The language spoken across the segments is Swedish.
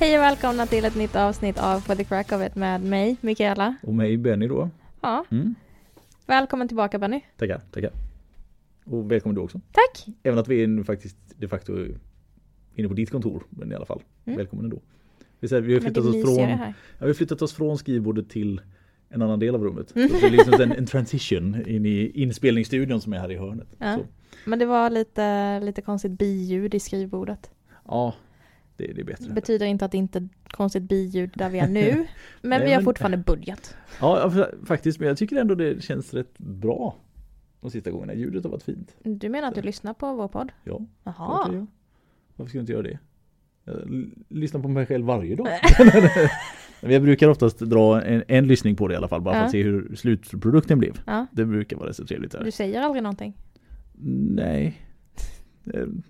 Hej och välkomna till ett nytt avsnitt av For the Crack of It med mig, Mikaela. Och mig Benny då. Ja, Mm. välkommen tillbaka Benny. Tackar, tackar. Och välkommen du också. Tack! Även att vi är nu faktiskt de facto inne på ditt kontor. Men i alla fall. Mm. Välkommen ändå. Vi, säger, vi, har flyttat oss från, ja, vi har flyttat oss från skrivbordet till en annan del av rummet. Så det är liksom en, en transition in i inspelningsstudion som är här i hörnet. Ja. Men det var lite, lite konstigt biljud i skrivbordet. ja det, det är Det bättre. betyder inte att det inte är konstigt biljud där vi är nu. Men Nej, vi har men- fortfarande budget. Ja, ja, fa- faktiskt. Men jag tycker ändå det känns rätt bra. De sista gångerna. Ljudet har varit fint. Du menar att du lyssnar på vår podd? Ja, Jaha. Varför skulle jag inte göra det? Jag lyssnar på mig själv varje dag. Jag brukar oftast dra en, en lyssning på det i alla fall bara för Ja. att se hur slutprodukten blev. Ja. Det brukar vara så trevligt. Där. Du säger aldrig någonting? Nej,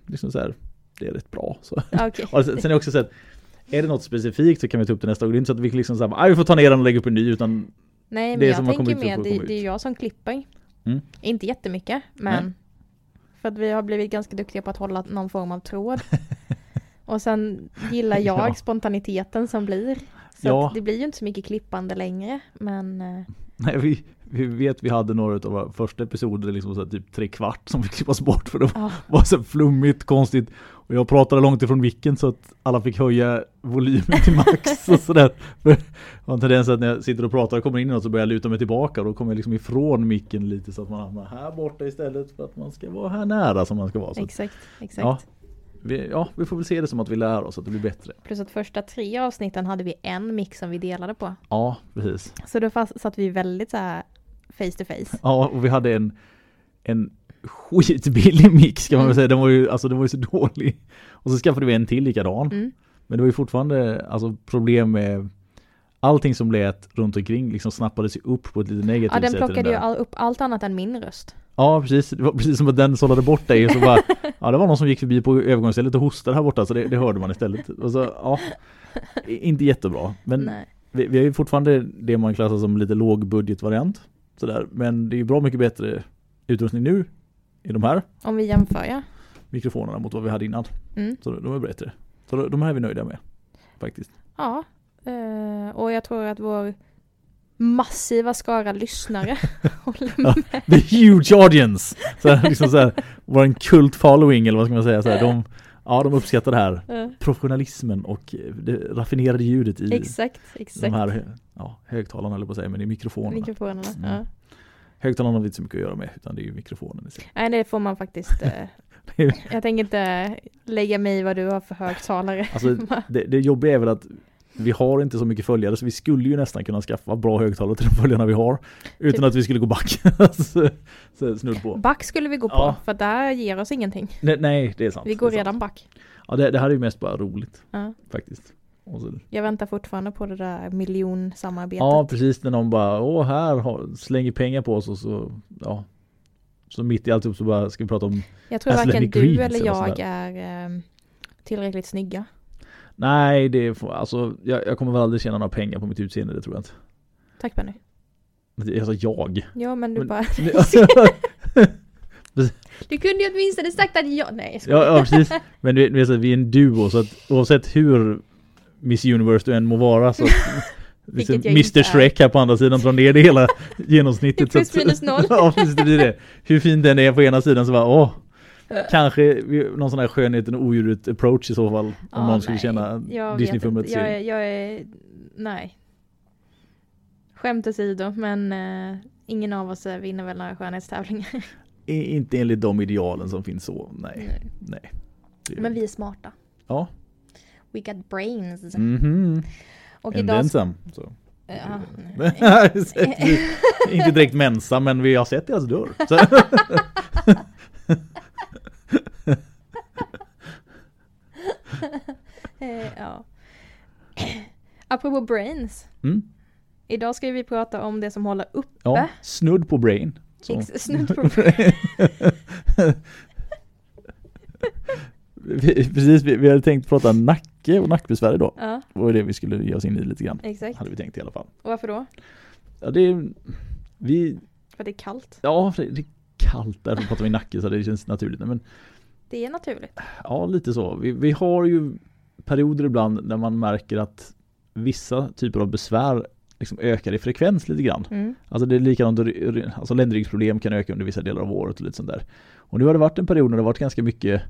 liksom så här, det är rätt bra. Så. Och sen är det också så att är det något specifikt så kan vi ta upp det nästa gång. Det är inte så att vi liksom så här, "Aj, vi får ta ner den och lägga upp en ny utan Nej men Det jag som har tänker mer, det, det är jag som klipper. Mm. Inte jättemycket men Nej. för att vi har blivit ganska duktiga på att hålla någon form av tråd. Och sen gillar jag Ja. spontaniteten som blir. Så Ja. det blir ju inte så mycket klippande längre men eh, Nej, vi, vi vet vi hade några av våra första episoder liksom så här, typ tre kvart som fick klippas bort för det var ja, var så flummigt, konstigt. Och jag pratade långt ifrån micken så att alla fick höja volymen till max och sådär. För jag har en tendens att när jag sitter och pratar och kommer in i något så börjar jag luta mig tillbaka och då kommer jag liksom ifrån micken lite så att man hamnar här borta istället för att man ska vara här nära som man ska vara. Så exakt, exakt. ja, vi, ja, vi får väl se det som att vi lär oss att det blir bättre. Plus att första tre avsnitten hade vi en mix som vi delade på. Ja, precis. Så då fast, satt vi väldigt så här face to face. Ja, och vi hade en, en skitbillig mix kan man väl Mm. säga. Den var ju, alltså den var ju så dålig. Och så skaffade vi en till likadan. Mm. Men det var ju fortfarande alltså, problem med allting som lät runt omkring liksom snappades ju upp på ett lite negativt Ja den sätt. plockade ju där. all, upp allt annat än min röst. Ja precis, det var precis som att den sållade bort dig och så bara Ja det var någon som gick förbi på övergångsstället och hostade här borta så det, det hörde man istället. Och så, ja, inte jättebra. Men Nej. vi, vi har ju fortfarande det man klassar som lite lågbudgetvariant. Sådär. Men det är ju bra mycket bättre utrustning nu i de här Om vi jämför ja. mikrofonerna mot vad vi hade innan. Mm. Så de är bättre. Så de- här är vi nöjda med. Faktiskt. Ja, eh, och jag tror att vår massiva skara lyssnare håller Ja. med. The huge audience! Så här, liksom så här, vår kult following eller vad ska man säga. Så här, de, ja, de uppskattar det här. Eh, Professionalismen och det raffinerade ljudet i Exakt, de exakt. här hö- ja, högtalarna eller på att säga, men i mikrofonerna. Mikrofonerna. Mm. Ja. Högtalarna har vi inte så mycket att göra med utan det är ju mikrofonen i sig. Nej, det får man faktiskt. Eh, jag tänker inte lägga mig i vad du har för högtalare. Alltså det, det jobbiga är väl att vi har inte så mycket följare så vi skulle ju nästan kunna skaffa bra högtalare till de följarna vi har. Utan Typ. att vi skulle gå back. så, så på. Back skulle vi gå på, Ja. för det här ger oss ingenting. Nej, nej det är sant. Vi går sant. redan back. Ja det, det här är ju mest bara roligt Ja. faktiskt. Jag väntar fortfarande på det där miljonsamarbetet. ja precis när någon bara åh här slänger pengar på oss och så ja. Så mitt i alltihop så bara ska vi prata om jag tror varken du eller eller jag är eh, tillräckligt snygga. Nej det får, alltså jag, jag kommer väl aldrig tjäna några pengar på mitt utseende det tror jag inte. Tack Benny. Alltså jag. Ja men du Men- bara, ja, du kunde ju åtminstone sagt att jag, nej jag skojar. ja precis. Men du vet, vi är är en duo så att oavsett hur Miss Universe du än må vara så liksom, Mr är. Shrek här på andra sidan drar ner det hela genomsnittet. Plus minus noll. ja precis det blir det. Hur fint den är på ena sidan så bara åh. Kanske någon sån här skönheten och odjuret approach i så fall. Om Ja, någon skulle nej. känna Jag vet Disney-filmet inte. Jag, är- jag är, nej. Skämt åsido, men eh, ingen av oss eh, vinner väl några skönhetstävlingar. Inte enligt de idealen som finns så. Nej. Nej. Nej. Men vi är smarta. Ja. We got brains. Mhm. Och And idag... then some. Så. Ja, Inte direkt mensa men vi har sett deras dörr. Så. Eh, ja. Apropå brains. Mm. Idag ska vi prata om det som håller uppe. Ja, snudd på brain. Snudd på Vi- Precis, vi, vi hade tänkt prata nacke och nackbesvär idag. Ja, Det var det vi skulle ge oss in i lite grann. exakt. Hade vi tänkt i alla fall. Och varför då? Ja, det är, vi, För det är kallt. ja, det det är kallt därför pratar vi nacke så det känns naturligt. Men Det är naturligt. ja, lite så. Vi, vi har ju perioder ibland när man märker att vissa typer av besvär liksom ökar i frekvens lite grann. Mm. Alltså det är likadant, alltså ländryggsproblem kan öka under vissa delar av året och lite sånt där. Och nu har det varit en period när det varit ganska mycket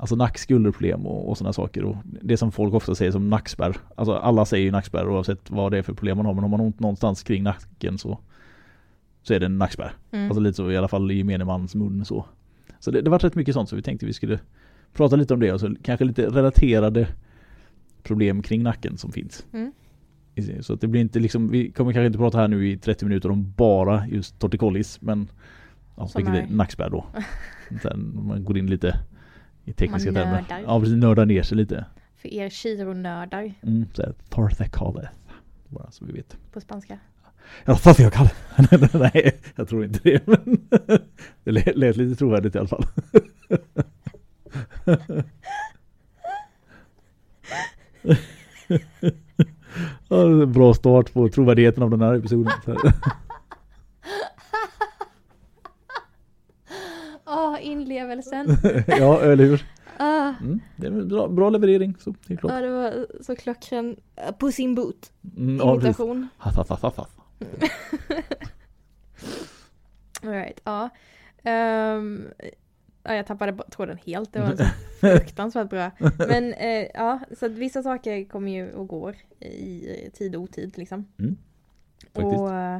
Alltså nackskulderproblem och, och sådana saker och det som folk ofta säger som nackspärr. Alltså alla säger ju nackspärr oavsett vad det är för problem man har men har man ont någonstans kring nacken så Så är det en nackspärr. Mm. Alltså lite så i alla fall i gemene mans mun så. Så det, det var rätt mycket sånt så vi tänkte vi skulle prata lite om det och så kanske lite relaterade problem kring nacken som finns. Mm. Så att det blir inte liksom, vi kommer kanske inte prata här nu i 30 minuter om bara just torticollis men ja, vilket är är- nackspärr då. Sen man går in lite i tekniska Man termer. nördar. Ja precis, nördar ner sig lite. För er chironördar Mm, så här, torticollis. Bara så vi vet. på spanska. Ja, torticollis. Nej, jag tror inte det. Men det lät lite trovärdigt i alla fall. Ja, bra start på trovärdigheten av den här episoden. Åh, inlevelsen. Ja, eller hur? Ah, Mm, det är en bra, bra leverering. Så det är klart. ja, det var så klockren eh, på sin boot. Mm. Imitation. Ha. All right, ja. Ehm, ja, jag tappade tråden helt. Det var så fruktansvärt bra. Men eh, ja, så vissa saker kommer ju och går i tid och otid liksom. Mm, och eh,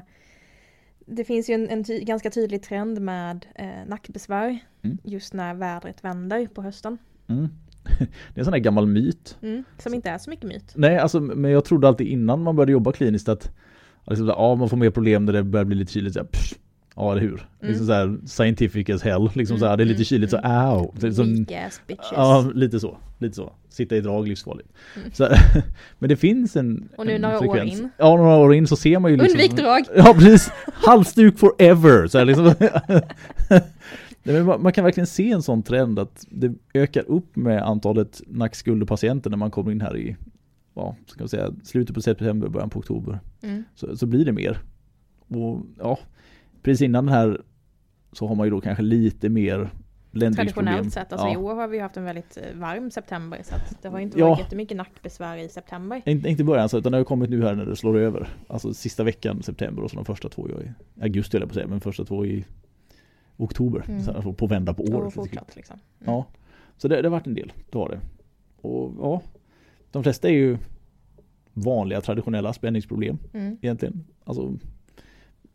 det finns ju en, en ty- ganska tydlig trend med eh, nackbesvär Mm. just när vädret vänder på hösten. Mm. Det är en sån här gammal myt. Mm, som inte är så mycket myt. Nej, alltså, men jag trodde alltid innan man började jobba kliniskt att så här, ja, man får mer problem när det börjar bli lite kyligt. Så här, pff, ja, eller hur? Liksom så här, scientific as hell. Liksom Mm, så här, det är lite mm, kyligt så au. Det är som, Weak ass bitches. ja, lite så. Lite så. Sitta i drag livsfarligt. Mm. Så, men det finns en Och nu en några år frekvens. in. Ja, några år in så ser man ju liksom Undvik drag! Ja precis, halsduk forever! Så här, liksom. Nej, man, man kan verkligen se en sån trend att det ökar upp med antalet nackskulderpatienter när man kommer in här i ja, ska säga, slutet på september, början på oktober. Mm. Så, så blir det mer. Och ja, precis innan den här så har man ju då kanske lite mer. Traditionellt sett, alltså ja. i år har vi haft en väldigt eh, varm september så det har inte Ja. varit jättemycket nackbesvär i september. Inte, inte i början så, utan det har kommit nu här när det slår över. Alltså sista veckan september och så de första två i augusti jag på att säga, men första två i oktober. Mm. Så här, på vända på året. Fortsatt liksom. Mm. Ja, så det, det har varit en del, det har det. Och ja, de flesta är ju vanliga traditionella spänningsproblem Mm. egentligen. Alltså,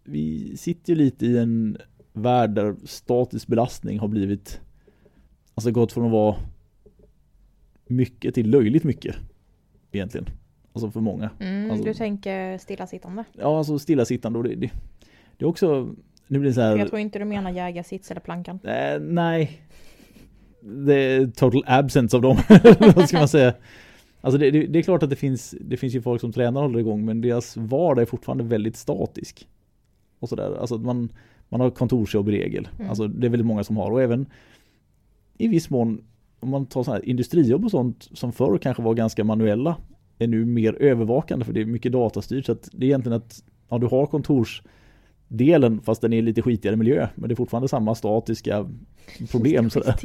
vi sitter ju lite i en värld där statisk belastning har blivit Alltså gått från att vara mycket till löjligt mycket egentligen. Alltså för många. Mm, Alltså- du tänker stillasittande. Ja, alltså stillasittande och det, det, det är också Nu blir det så här Jag tror inte du menar jägarsits eller plankan. Eh, nej. Det är total absence av dem. Vad ska man säga? Alltså det, det, det är klart att det finns, det finns ju folk som tränar och håller igång men deras vardag är fortfarande väldigt statisk. Och sådär. Alltså man, man har kontorsjobb i regel. Mm. Alltså det är väldigt många som har och även i viss mån om man tar sådana här industrijobb och sånt som förr kanske var ganska manuella är nu mer övervakande för det är mycket datastyrt så att det är egentligen att ja, du har kontorsdelen fast den är lite skitigare miljö men det är fortfarande samma statiska problem sådär.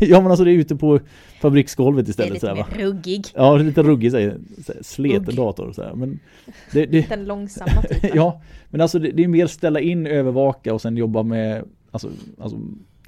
Ja men alltså det är ute på fabriksgolvet Det är istället lite sådär, ruggig. Ja lite ruggig såhär, sleten dator såhär. men det, det, Den långsamma typen. Ja men alltså det, det är mer ställa in, övervaka och sen jobba med alltså, alltså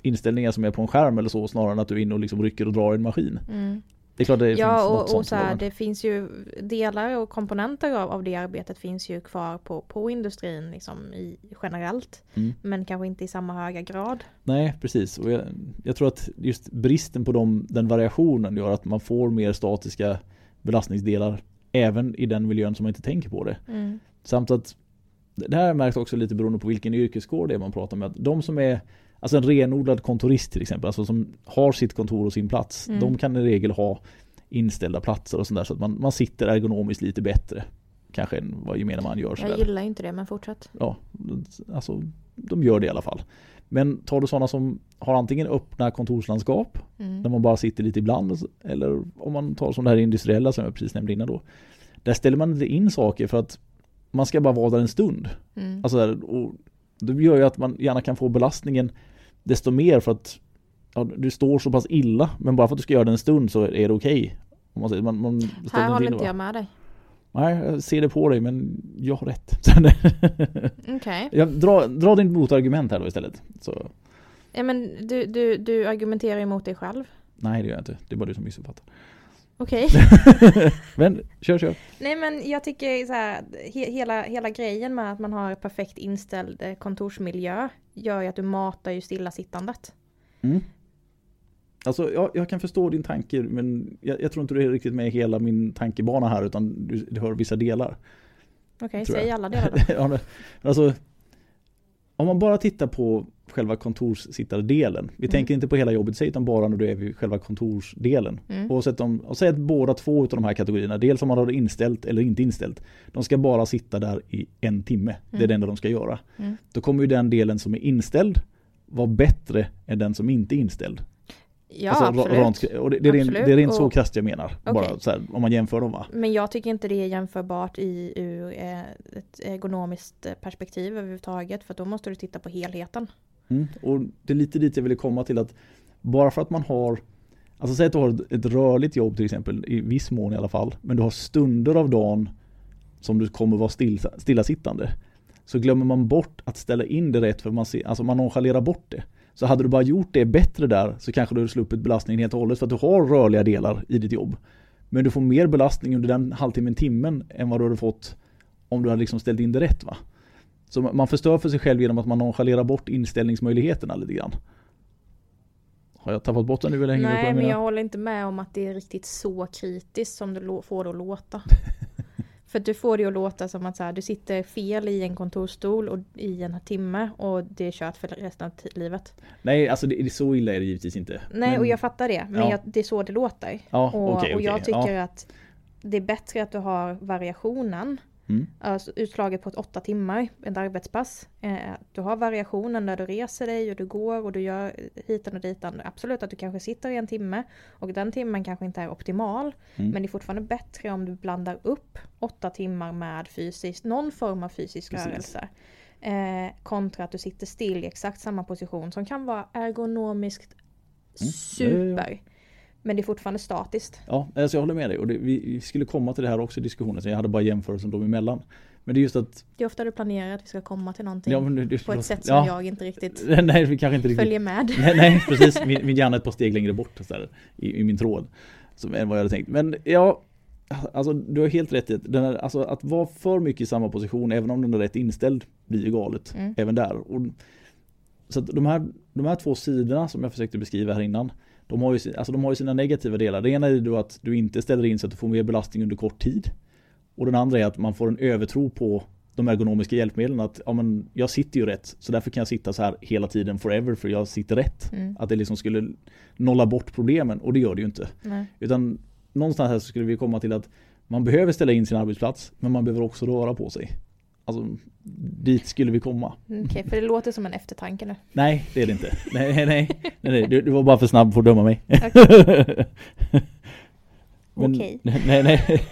inställningar som är på en skärm eller så snarare än att du är inne och liksom rycker och drar i en maskin. Mm. Det är klart det finns Ja något och, och sånt så här, det finns ju delar och komponenter av, av det arbetet finns ju kvar på, på industrin liksom i, generellt. Mm. Men kanske inte i samma höga grad. Nej, precis. Och jag, jag tror att just bristen på dem, den variationen gör att man får mer statiska belastningsdelar även i den miljön som man inte tänker på det. Mm. Samt att det här märks också lite beroende på vilken yrkeskår det är man pratar med. Att de som är Alltså en renodlad kontorist till exempel, alltså som har sitt kontor och sin plats. Mm. De kan i regel ha inställda platser och sånt där så att man, man sitter ergonomiskt lite bättre. Kanske än vad gemene man gör. Jag gillar ju inte det men fortsätt. ja, alltså de gör det i alla fall. Men tar du sådana som har antingen öppna kontorslandskap Mm. där man bara sitter lite ibland eller om man tar som det här industriella som jag precis nämnde innan då. Där ställer man inte in saker för att man ska bara vara där en stund. Mm. Alltså där, och det gör ju att man gärna kan få belastningen desto mer för att ja, du står så pass illa men bara för att du ska göra det en stund så är det okej. Om man. Man, Här håller in, inte va? jag med dig. Nej, jag ser det på dig men jag har rätt. Okej. jag, dra, dra din motargument här då istället. Så, Ja men du, du, du argumenterar emot dig själv. nej det gör jag inte. Det är bara du som missuppfattar. Okej. Men kör kör. Nej men jag tycker så här, he, hela, hela grejen med att man har perfekt inställd eh, kontorsmiljö gör ju att du matar ju stillasittandet. Mm. Alltså jag, jag kan förstå din tanke men jag, jag tror inte du är riktigt med i hela min tankebana här utan du, du hör vissa delar. Okej, Tror säg jag. alla delar då. ja, men, alltså, om man bara tittar på själva kontorssittardelen. Vi Mm. tänker inte på hela jobbet i sig utan bara när du är vid själva kontorsdelen. Mm. Oavsett om, och säg att båda två av de här kategorierna, dels om man har det inställt eller inte inställt. De ska bara sitta där i en timme. Det är Mm. det enda de ska göra. Mm. Då kommer ju den delen som är inställd vara bättre än den som inte är inställd. Ja Alltså, absolut. rent- och det, det, är rent- Absolut. det är rent så Och- krasst jag menar. Bara Okej. så här, om man jämför dem va. Men jag tycker inte det är jämförbart i ur eh, ett ergonomiskt eh, perspektiv överhuvudtaget. För då måste du titta på helheten. Mm. Och det är lite dit jag ville komma till att bara för att man har Alltså säg att du har ett- ett rörligt jobb till exempel, i viss mån i alla fall. Men du har stunder av dagen som du kommer vara still, stillasittande. Så glömmer man bort att ställa in det rätt för man, ser, alltså man nonchalerar bort det. Så hade du bara gjort det bättre där så kanske du hade sluppit belastningen helt och hållet för att du har rörliga delar i ditt jobb. Men du får mer belastning under den halvtimmen, timmen än vad du hade fått om du hade liksom ställt in det rätt va. Så man förstör för sig själv genom att man nonchalerar bort inställningsmöjligheterna lite grann. Har jag tappat bort den nu eller hänger Nej men jag håller inte med om att det är riktigt så kritiskt som du får det att låta. För du får det att låta som att så här, du sitter fel i en kontorsstol och, i en timme och det är kört för resten av livet. Nej, alltså det, så illa är det givetvis inte. Nej Men- och jag fattar det. Men Ja. jag, det är så det låter. Ja, Och, okej, och jag tycker ja. att det är bättre att du har variationen. Mm. Alltså utslaget på ett åtta timmar, ett arbetspass. Eh, du har variationen när du reser dig och du går och du gör hitan och ditan. Absolut att du kanske sitter i en timme och den timmen kanske inte är optimal. Mm. Men det är fortfarande bättre om du blandar upp åtta timmar med fysiskt, någon form av fysisk Precis. rörelse. Eh, kontra att du sitter still i exakt samma position som kan vara ergonomiskt Mm. Men det är fortfarande statiskt. Ja, alltså jag håller med dig. Och det, vi, skulle komma till det här också i diskussionen, så jag hade bara jämförelsen dem emellan. Men det är just att... Det är ofta du planerar att vi ska komma till någonting Ja, det, det, på ett sätt som ja, jag inte riktigt Nej, vi kanske inte riktigt... följer med. Nej, nej precis. Min, min hjärna är ett par steg längre bort så där, i, i min tråd. Som, än vad jag hade tänkt. Men ja, alltså du har helt rätt i att, här, alltså, att vara för mycket i samma position, även om den är rätt inställd, blir ju galet. Mm. Även där. Och, så de här, de här två sidorna som jag försökte beskriva här innan, de har, ju, alltså de har ju sina negativa delar. Det ena är ju att du inte ställer in så att du får mer belastning under kort tid. Och den andra är att man får en övertro på de ergonomiska hjälpmedlen. Att ja, men jag sitter ju rätt, så därför kan jag sitta så här hela tiden forever för jag sitter rätt. Mm. Att det liksom skulle nolla bort problemen och det gör det ju inte. Nej. Utan någonstans här så skulle vi komma till att man behöver ställa in sin arbetsplats men man behöver också röra på sig. Alltså dit skulle vi komma. Okej, för det låter som en eftertanke nu. Nej det är det inte. Nej, nej, nej, nej du, du var bara för snabb för att döma mig. Okej. Nej, nej.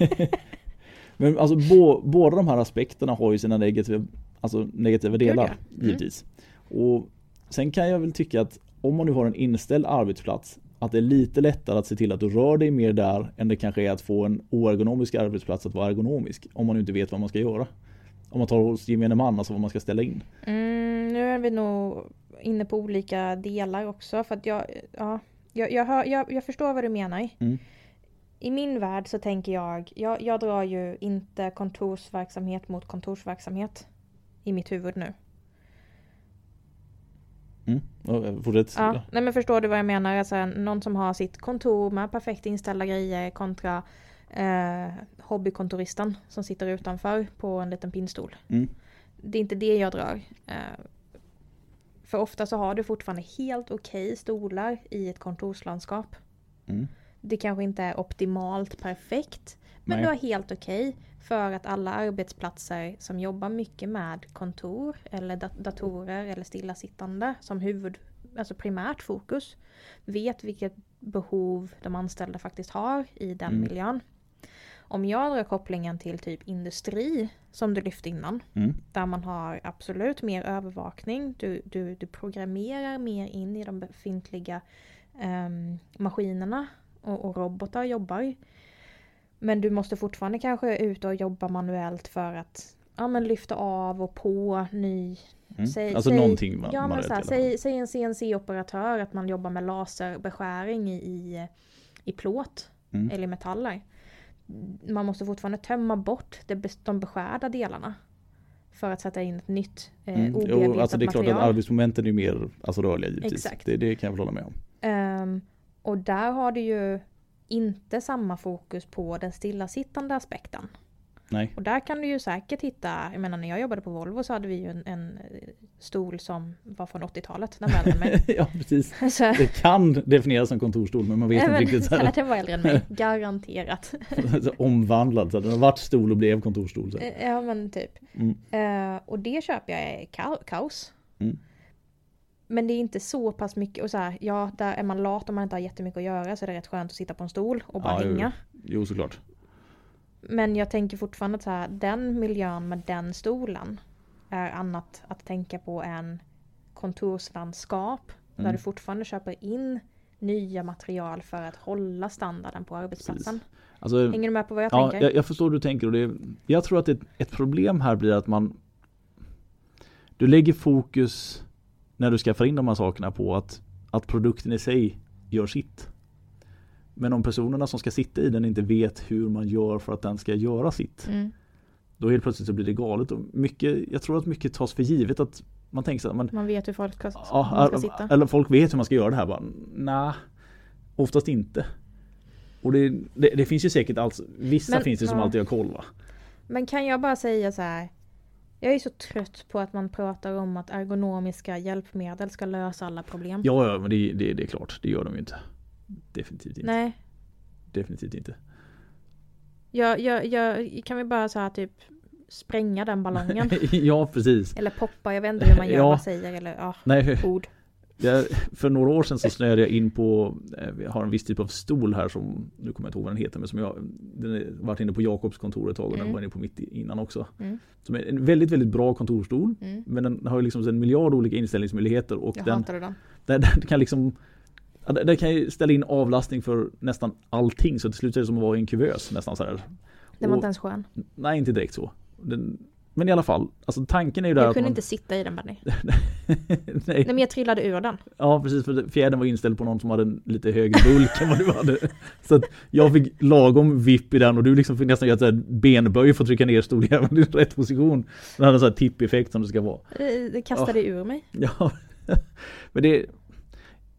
Men alltså bo, båda de här aspekterna har ju sina negativa, alltså negativa delar. Mm. givetvis. Och sen kan jag väl tycka att om man nu har en inställd arbetsplats att det är lite lättare att se till att du rör dig mer där än det kanske är att få en oergonomisk arbetsplats att vara ergonomisk. Om man inte vet vad man ska göra. Om man tar hos gemene man, alltså vad man ska ställa in. Mm, nu är vi nog inne på olika delar också. För att jag, ja, jag, jag, hör, jag, jag förstår vad du menar. Mm. I min värld så tänker jag, jag, jag drar ju inte kontorsverksamhet mot kontorsverksamhet i mitt huvud nu. Mm. Ja, Fortsätt. Ja, nej men förstår du vad jag menar? Alltså, någon som har sitt kontor med perfekt inställda grejer kontra eh, hobbykontoristen som sitter utanför på en liten pinnstol. Mm. Det är inte det jag drar. Eh, för ofta så har du fortfarande helt okej stolar i ett kontorslandskap. Mm. Det kanske inte är optimalt perfekt. Men Nej. du har helt okej för att alla arbetsplatser som jobbar mycket med kontor eller dat- datorer eller stillasittande som huvud, alltså primärt fokus, vet vilket behov de anställda faktiskt har i den Mm. miljön. Om jag drar kopplingen till typ industri som du lyfte innan, Mm. där man har absolut mer övervakning, du, du, du programmerar mer in i de befintliga ehm, maskinerna och, och robotar jobbar. Men du måste fortfarande kanske ut och jobba manuellt för att ja, men lyfta av och på ny... Mm. Säg, alltså säg, någonting man, Ja man så här, säg, säg en CNC-operatör att man jobbar med laserbeskäring i, i, i plåt Mm. eller metaller. Man måste fortfarande tömma bort det, de beskärda delarna. För att sätta in ett nytt eh, Mm. obearbetat Jo, alltså det är klart att material. arbetsmomenten är mer alltså, rörliga givetvis. Exakt. Det, det kan jag väl hålla med om. Ehm, och där har du ju inte samma fokus på den stillasittande aspekten. Nej. Och där kan du ju säkert hitta, jag menar när jag jobbade på Volvo så hade vi ju en, en stol som var från 80-talet, den var äldre än mig. ja precis. så, Det kan definieras som kontorsstol men man vet inte riktigt. Så här, den var äldre än mig, garanterat. så omvandlad. Så den har varit stol och blev kontorsstol. Så. ja men typ. Mm. Eh, och det köper jag är ka- kaos. Mm. Men det är inte så pass mycket, och så här, ja där är man lat om man inte har jättemycket att göra så är det rätt skönt att sitta på en stol och bara Ja, jo. hänga. Jo såklart. Men jag tänker fortfarande att så här, den miljön med den stolen är annat att tänka på än kontorslandskap. Där Mm. du fortfarande köper in nya material för att hålla standarden på arbetsplatsen. Alltså, Hänger du med på vad jag ja, tänker? jag, jag förstår hur du tänker och det, jag tror att ett, ett problem här blir att man Du lägger fokus när du skaffar in de här sakerna på att, att produkten i sig gör sitt. Men om personerna som ska sitta i den inte vet hur man gör för att den ska göra sitt. Mm. Då helt plötsligt så blir det galet. Och mycket, jag tror att mycket tas för givet att man tänker så här, men, Man vet hur folk ska, ja, man ska sitta. eller folk vet hur man ska göra det här. Nej, oftast inte. Och det, det, det finns ju säkert alls, vissa Men, finns det som ja. alltid har koll va? Men kan jag bara säga så här. Jag är så trött på att man pratar om att ergonomiska hjälpmedel ska lösa alla problem. Ja, ja men det, det, det är klart, det gör de ju inte. Definitivt inte. Nej, Definitivt inte. jag, jag, jag kan vi bara så här typ spränga den ballongen. ja, precis. eller poppa, jag vet inte hur man gör, Ja. vad säger eller ja, Nej, ord. jag, för några år sedan så snöade jag in på, eh, vi har en viss typ av stol här som, nu kommer jag inte ihåg vad den heter, men som jag, den varit inne på Jakobs kontor ett tag och den Mm. var inne på mitt innan också. Mm. Som är en väldigt, väldigt bra kontorstol. Mm. Men den har ju liksom en miljard olika inställningsmöjligheter och Jag den, den. den, den kan liksom ja, den den kan ju ställa in avlastning för nästan allting så till slut är det som att vara i en kuvös nästan så här. Den var Och- inte ens skön. Nej inte direkt så. Den, men i alla fall, alltså tanken är ju där Jag kunde man, inte sitta i den Benny. nej, Nej men jag trillade ur den. Ja precis, för fjädern var inställd på någon som hade en lite högre bulk än vad du hade. Så att jag fick lagom vipp i den och du liksom fick nästan göra ett benböj för att trycka ner stoljäveln i rätt position. Den hade en sån här tippeffekt som det ska vara. Det, det kastade ur mig. Ja, men det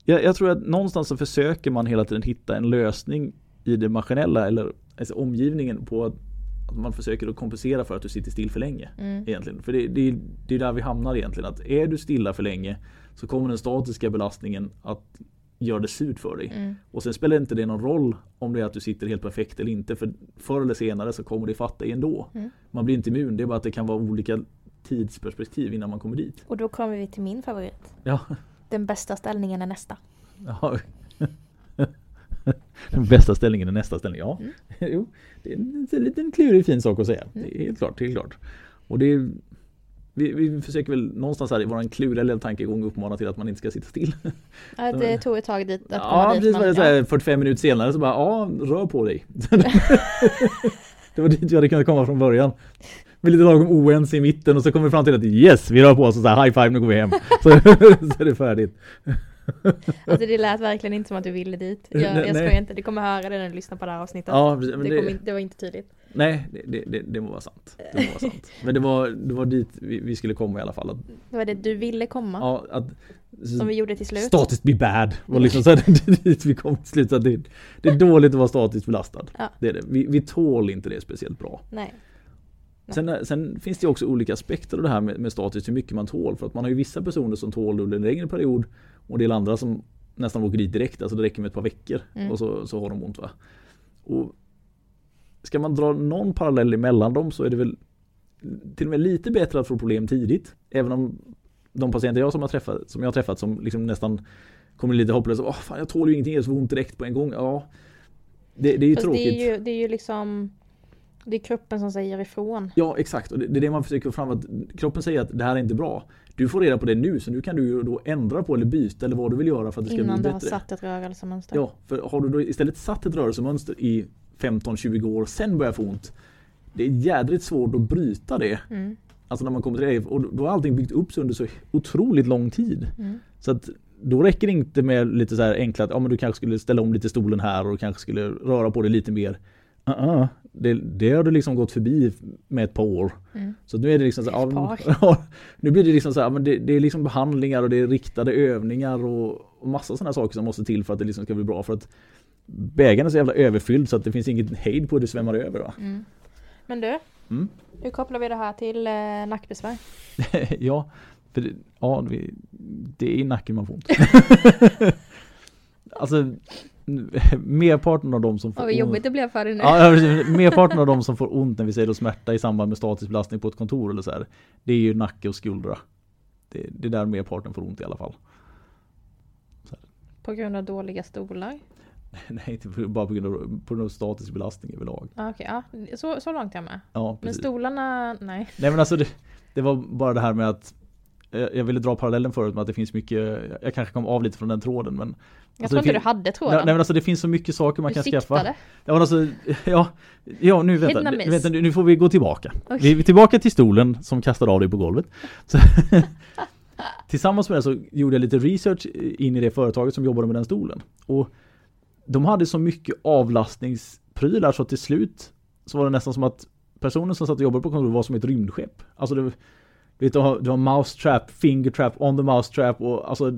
jag, jag tror att någonstans så försöker man hela tiden hitta en lösning i det maskinella eller alltså omgivningen på att man försöker att kompensera för att du sitter still för länge. Mm. Egentligen. För det, det, det är där vi hamnar egentligen. Att är du stilla för länge så kommer den statiska belastningen att göra det surt för dig. Mm. Och sen spelar inte det någon roll om det är att du sitter helt perfekt eller inte. För förr eller senare så kommer det fatta dig ändå. Mm. Man blir inte immun. Det är bara att det kan vara olika tidsperspektiv innan man kommer dit. Och då kommer vi till min favorit. Ja, Den bästa ställningen är nästa. ja. Den bästa ställningen är nästa ställning. Ja, Mm. jo, det är en liten klurig fin sak att säga. Det är helt klart, helt klart. Och det är, vi, vi försöker väl någonstans här i våran kluriga lilla tankegång uppmana till att man inte ska sitta still. Ja, det tog ett tag dit att Ja, dit. precis. så här, 45 minuter senare så bara, ja, rör på dig. det var dit vi hade kunnat komma från början. Vi är lite lagom oense i mitten och så kommer vi fram till att yes, vi rör på oss och så här, high five, nu går vi hem. Så, så är det färdigt. Alltså det lät verkligen inte som att du ville dit. Jag, Nej, jag skojar inte, du kommer höra det när du lyssnar på det här avsnittet. Ja, det, in, det var inte tydligt. nej, det, det, det, det må vara sant. Det må vara sant. Men det var, det var dit vi, vi skulle komma i alla fall. Att, Det var det du ville komma. ja, att, Som vi gjorde till slut. Statiskt be bad var liksom så här, dit vi kom till slut. Att det, det är dåligt att vara statiskt belastad. Ja. Det är det. Vi, vi tål inte det speciellt bra. Nej. Sen, sen finns det också olika aspekter av det här med, med statiskt, hur mycket man tål. För att man har ju vissa personer som tål under en längre period och en del andra som nästan åker dit direkt. Alltså det räcker med ett par veckor Mm. och så, så har de ont. Va? Och ska man dra någon parallell emellan dem så är det väl till och med lite bättre att få problem tidigt. Även om de patienter jag som, har träffat, som jag har träffat som liksom nästan kommer lite hopplösa. Åh, fan, jag tål ju ingenting, jag får ont direkt på en gång. Ja, det, det är ju Fast tråkigt. det är ju, det är ju liksom Det är kroppen som säger ifrån. Ja exakt, och det, det är det man försöker få fram att kroppen säger att det här är inte bra. Du får reda på det nu så nu kan du då ändra på eller byta eller vad du vill göra för att det ska Innan bli du har bättre. satt ett rörelsemönster. Ja, för har du då istället satt ett rörelsemönster i 15-20 år och sen börjar få ont. Det är jädrigt svårt att bryta det. Mm. Alltså när man kommer till det. Och då har allting byggt upp sig under så otroligt lång tid. Mm. Så att då räcker det inte med lite så här enkla att ja, men du kanske skulle ställa om lite stolen här och kanske skulle röra på det lite mer. Uh-uh. Det, det har du liksom gått förbi med ett par år. Mm. Så nu är det liksom så här, ja, nu blir det liksom så här, men det, det är liksom behandlingar och det är riktade övningar och, och massa sådana saker som måste till för att det liksom ska bli bra. För att bägaren är så jävla överfylld så att det finns inget hejd på hur det svämmar över. Mm. Men du, Mm. hur kopplar vi det här till eh, nackbesvär? ja, för det, ja, det är i nacken man får ont. alltså merparten av de som får vad jobbigt det blev för dig nu. Ja, merparten av de som får ont när vi säger då smärta i samband med statisk belastning på ett kontor eller så här. Det är ju nacke och skuldra. Det, det är där merparten får ont i alla fall. På grund av dåliga stolar? Nej, inte bara på grund av, på grund av statisk belastning överlag. Ah, Okej, ja. Så, så långt är jag med. Ja, Men stolarna, nej. Nej men alltså det, det var bara det här med att jag ville dra parallellen förut med att det finns mycket, jag kanske kom av lite från den tråden men Jag Alltså, tror inte du hade Nej, tråden. nej men alltså det finns så mycket saker man du kan siktade. skaffa. Ja men alltså, ja, ja nu vänta, vänta nu får vi gå tillbaka. Vi vi är tillbaka till stolen som kastade av dig på golvet. Så, tillsammans med det så gjorde jag lite research in i det företaget som jobbade med den stolen. Och de hade så mycket avlastningsprylar så till slut så var det nästan som att personen som satt och jobbade på kontoret var som ett rymdskepp. Alltså det, du du har, du har mouse trap, finger trap, on the mouse trap och alltså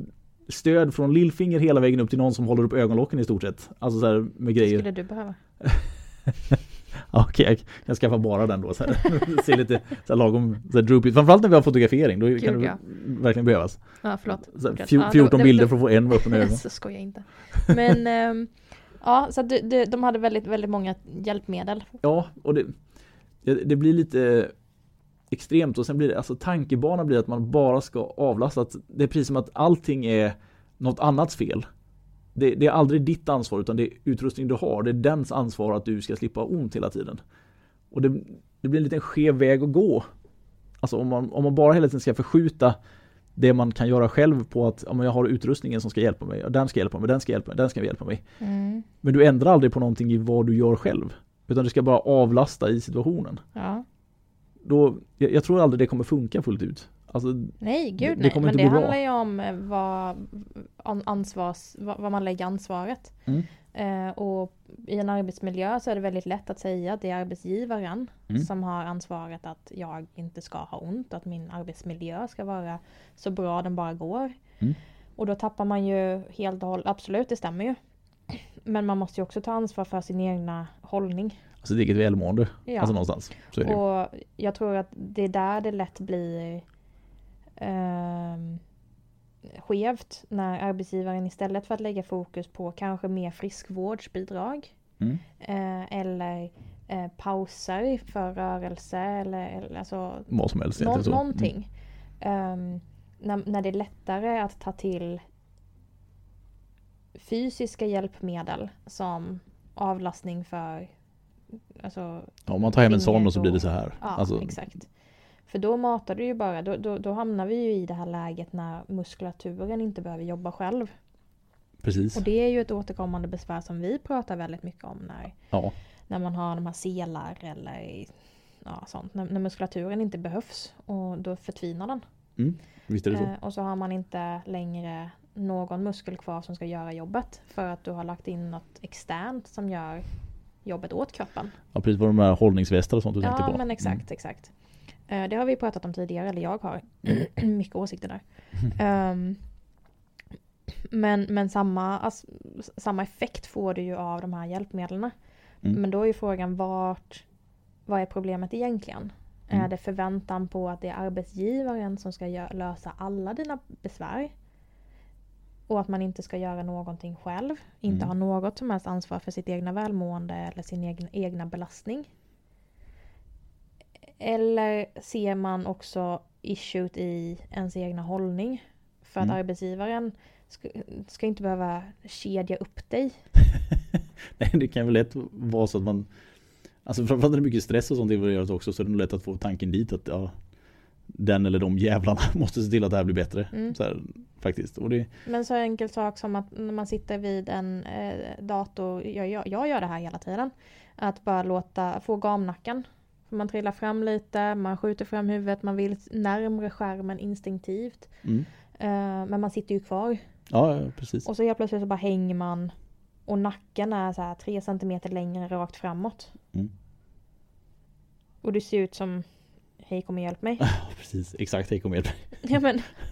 stöd från lillfinger hela vägen upp till någon som håller upp ögonlocken i stort sett. Alltså så här med grejer. skulle du behöva. Ja, Okej, jag kan skaffa bara den då. Så här. Se lite så här lagom så här droopigt. Framförallt när vi har fotografering. Då kan det ja. verkligen behövas. Ja, förlåt. Så här, Fortsätt. fjo- Ja, det- 14 det- bilder det- för att få en med öppna ögon. Så skojar jag inte. Men ehm, ja, så du, du, de hade väldigt, väldigt många hjälpmedel. Ja, och det, det, det blir lite extremt och sen blir det, alltså tankebanan blir att man bara ska avlasta. Att det är precis som att allting är något annats fel. Det, det är aldrig ditt ansvar utan det är utrustning du har. Det är dens ansvar att du ska slippa ont hela tiden. Och det, det blir en liten skev väg att gå. Alltså om man, om man bara hela tiden ska förskjuta det man kan göra själv på att ja, jag har utrustningen som ska hjälpa mig, och den ska hjälpa mig, den ska hjälpa mig, den ska hjälpa mig. Mm. Men du ändrar aldrig på någonting i vad du gör själv. Utan du ska bara avlasta i situationen. Ja. Då, jag, jag tror aldrig det kommer funka fullt ut. Alltså, Nej, Det- gud det nej. kommer Men inte det bra. handlar ju om eh, vad, an- ansvars, vad, vad man lägger ansvaret. Mm. Eh, och i en arbetsmiljö så är det väldigt lätt att säga att det är arbetsgivaren Mm. som har ansvaret att jag inte ska ha ont, att min arbetsmiljö ska vara så bra den bara går. Mm. Och då tappar man ju helt och hållet, absolut det stämmer ju. Men man måste ju också ta ansvar för sin egna hållning. Alltså eget välmående. Ja. Alltså någonstans. Och jag tror att det är där det lätt blir ehm, skevt när arbetsgivaren istället för att lägga fokus på kanske mer friskvårdsbidrag Mm. eh, eller eh, pauser för rörelse eller, eller alltså Vad som helst. nå- så. Mm. någonting. Ehm, när, när det är lättare att ta till fysiska hjälpmedel som avlastning för alltså, Ja, om man tar hem en sån och så blir det så här. Ja, alltså, exakt. För då matar du ju bara, då, då, då hamnar vi ju i det här läget när muskulaturen inte behöver jobba själv. Precis. Och det är ju ett återkommande besvär som vi pratar väldigt mycket om när, Ja. när man har de här selar eller ja, sånt. När, när muskulaturen inte behövs och då förtvinar den. Visst är det så. Eh, och så har man inte längre någon muskel kvar som ska göra jobbet för att du har lagt in något externt som gör jobbet åt kroppen. Ja, precis vad de här hållningsvästar och sånt du tänkte Ja på. men exakt, Mm. exakt. Eh, Det har vi pratat om tidigare, eller jag har mycket åsikter där. Ehm, men men samma, ass- samma effekt får du ju av de här hjälpmedlen. Mm. Men då är ju frågan vart, vad är problemet egentligen? Mm. Är det förväntan på att det är arbetsgivaren som ska lösa alla dina besvär? Och att man inte ska göra någonting själv? Inte Mm. ha något som helst ansvar för sitt egna välmående eller sin egen, egna belastning? Eller ser man också issuet i ens egna hållning? För att Mm. arbetsgivaren ska, ska inte behöva kedja upp dig. Nej, det kan väl lätt vara så att man Alltså framförallt när det är mycket stress och sånt involverat också så är det nog lätt att få tanken dit att ja, den eller de jävlarna måste se till att det här blir bättre. Mm. Så här, faktiskt. Och det, Men så enkel sak som att när man sitter vid en eh, dator, jag, jag, jag gör det här hela tiden. Att bara låta, få gamnacken. Man trillar fram lite, man skjuter fram huvudet, man vill närmre skärmen instinktivt. Mm. Eh, men man sitter ju kvar. Ja, ja, precis. Och så helt plötsligt så bara hänger man. Och nacken är så här 3 centimeter längre rakt framåt. Mm. Och du ser ut som Hej kom och hjälp mig. precis, exakt, hej kom med. ja men.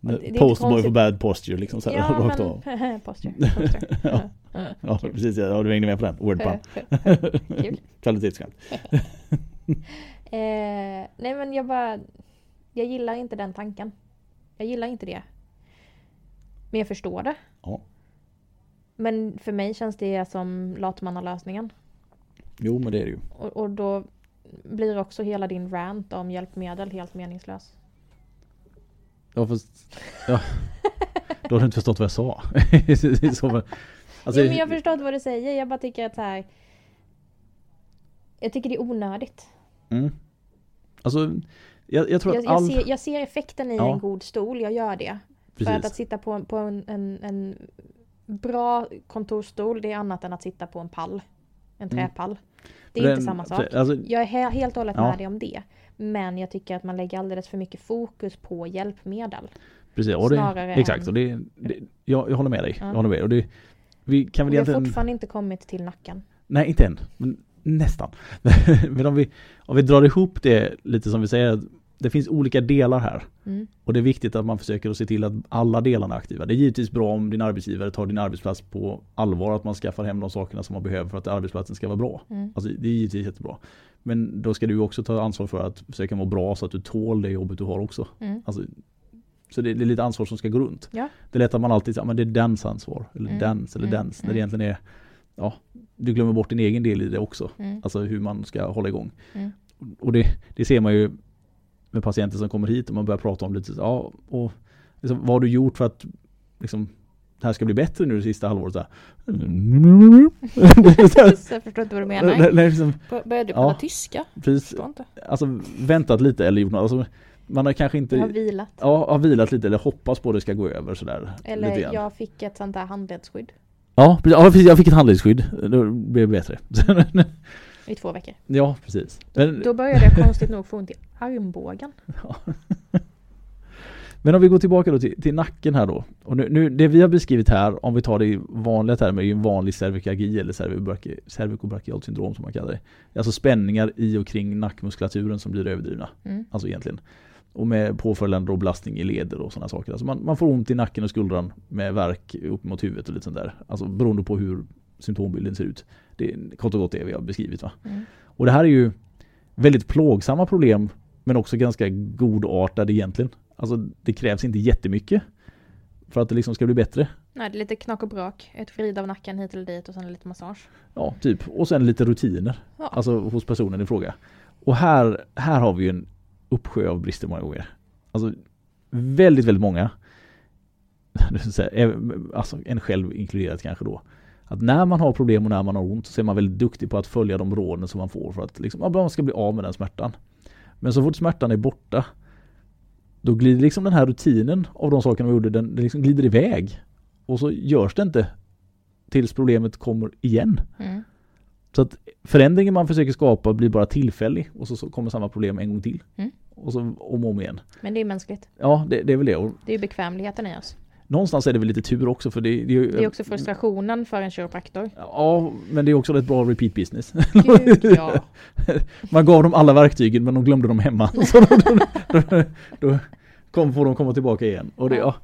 det är inte Postboy konstigt. for bad posture liksom så här, Ja rakt av. men. Posture. posture. Ja. Ja, Ja, precis, ja, du hängde med på den. Wordpun. Kul. Kvalitetsskämt. Eh, nej men jag bara, jag gillar inte den tanken. Jag gillar inte det. Men jag förstår det. Ja. Men för mig känns det som latmannalösningen. Jo, men det är det ju. Och, och då blir också hela din rant om hjälpmedel helt meningslös. Ja, fast, ja. Då har du inte förstått vad jag sa. Så. Alltså, jo, men jag förstår inte vad du säger. Jag bara tycker att så här. Jag tycker det är onödigt. mm. alltså jag, jag tror Jag, att jag, all... ser, jag ser effekten i Ja. en god stol, jag gör det. För att, Precis. att sitta på, på en, en, en bra kontorsstol, det är annat än att sitta på en pall. En Mm. träpall. Det är Den- inte samma sak. Alltså, Jag är he- helt och hållet Ja. med dig om det. Men jag tycker att man lägger alldeles för mycket fokus på hjälpmedel. precis, och det, snarare exakt. än- Och det, det, jag, jag håller med dig. Ja. Jag håller med. Och det, vi kan väl Vi har egentligen... fortfarande inte kommit till nacken. Nej, inte än. Men nästan. men om vi, om vi drar ihop det lite som vi säger. Att Det finns olika delar här. Mm. Och det är viktigt att man försöker att se till att alla delarna är aktiva. Det är givetvis bra om din arbetsgivare tar din arbetsplats på allvar. Att man skaffar hem de sakerna som man behöver för att arbetsplatsen ska vara bra. Mm. Alltså, det är givetvis jättebra. Men då ska du också ta ansvar för att försöka må bra så att du tål det jobbet du har också. Mm. Alltså, så det, det är lite ansvar som ska gå runt. Ja. Det är lätt att man alltid säger men det är dens ansvar. Eller Mm. dens eller Mm. dens. När Mm. det egentligen är Ja, du glömmer bort din egen del i det också. Mm. Alltså hur man ska hålla igång. Mm. Och det, det ser man ju med patienter som kommer hit och man börjar prata om lite ja, och liksom, vad har du gjort för att liksom, det här ska bli bättre nu det sista halvåret? Så här. Jag förstår inte vad du menar. Nej, nej, liksom, Började du Ja. prata tyska? precis, alltså väntat lite eller gjort något. Alltså, man har kanske inte har vilat. Ja, har vilat lite eller hoppas på att det ska gå över sådär. Eller jag fick ett sånt där handledsskydd. Ja, ja, precis, jag fick ett handledsskydd. Då blev det bättre. I två veckor. ja, precis. Men, Då började jag konstigt nog få ont i armbågen. men om vi går tillbaka då till, till nacken här då. Och nu, nu, det vi har beskrivit här, om vi tar det i vanliga termer, är ju en vanlig cervikagi eller cervicobrachialt syndrom som man kallar det. Alltså spänningar i och kring nackmuskulaturen som blir överdrivna. Mm. Alltså egentligen. Och med påföljande då belastning i leder och sådana saker. Alltså man, man får ont i nacken och skuldran med värk upp mot huvudet och lite sånt där. Alltså beroende på hur symptombilden ser ut. Det är kort och gott det vi har beskrivit va. Mm. Och det här är ju väldigt plågsamma problem men också ganska godartade egentligen. Alltså det krävs inte jättemycket för att det liksom ska bli bättre. Nej, det är lite knack och brak. Ett vrid av nacken hit eller dit och sen lite massage. Ja, typ. Och sen lite rutiner. Ja. Alltså hos personen i fråga. Och här, här har vi ju en uppsjö av brister många gånger. Alltså väldigt, väldigt många. Även- Alltså en själv inkluderat kanske då. Att när man har problem och när man har ont så är man väldigt duktig på att följa de råden som man får för att liksom, man ska bli av med den smärtan. Men så fort smärtan är borta då glider liksom den här rutinen av de sakerna man gjorde, den, den liksom glider iväg. Och så görs det inte tills problemet kommer igen. Mm. Så att förändringen man försöker skapa blir bara tillfällig och så, så kommer samma problem en gång till. Mm. Och så om och om igen. Men det är mänskligt. Ja, det, det är väl det. Det är bekvämligheten i oss. Någonstans är det väl lite tur också för det, det, Det är också frustrationen för en kiropraktor. Ja, men det är också ett bra repeat business. Gud ja. Man gav dem alla verktygen men de glömde dem hemma. Så då, då, då, då kom, får de komma tillbaka igen. Och det, ja.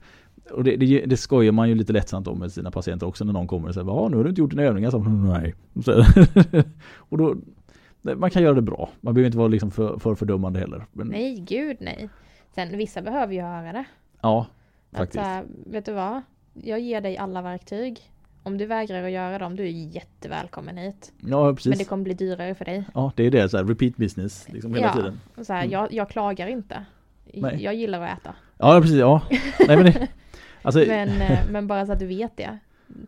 Och det, det, det skojar man ju lite lättsamt om med sina patienter också när någon kommer och säger ja nu har du inte gjort dina övningar. Så, Nej. Så, och då, man kan göra det bra. Man behöver inte vara liksom för, för fördömande heller. Men, Nej, gud nej. Sen vissa behöver ju höra det. Ja, faktiskt. så här, vet du vad? Jag ger dig alla verktyg. Om du vägrar att göra dem, du är jättevälkommen hit. Ja, Men precis. det kommer bli dyrare för dig. Ja, det är det. Så här, repeat business liksom hela Ja. tiden. Så här, Mm. jag, jag klagar inte. Nej. Jag gillar att äta. Ja, precis. Ja. Nej, men det, alltså, Men, eh, men bara så att du vet det.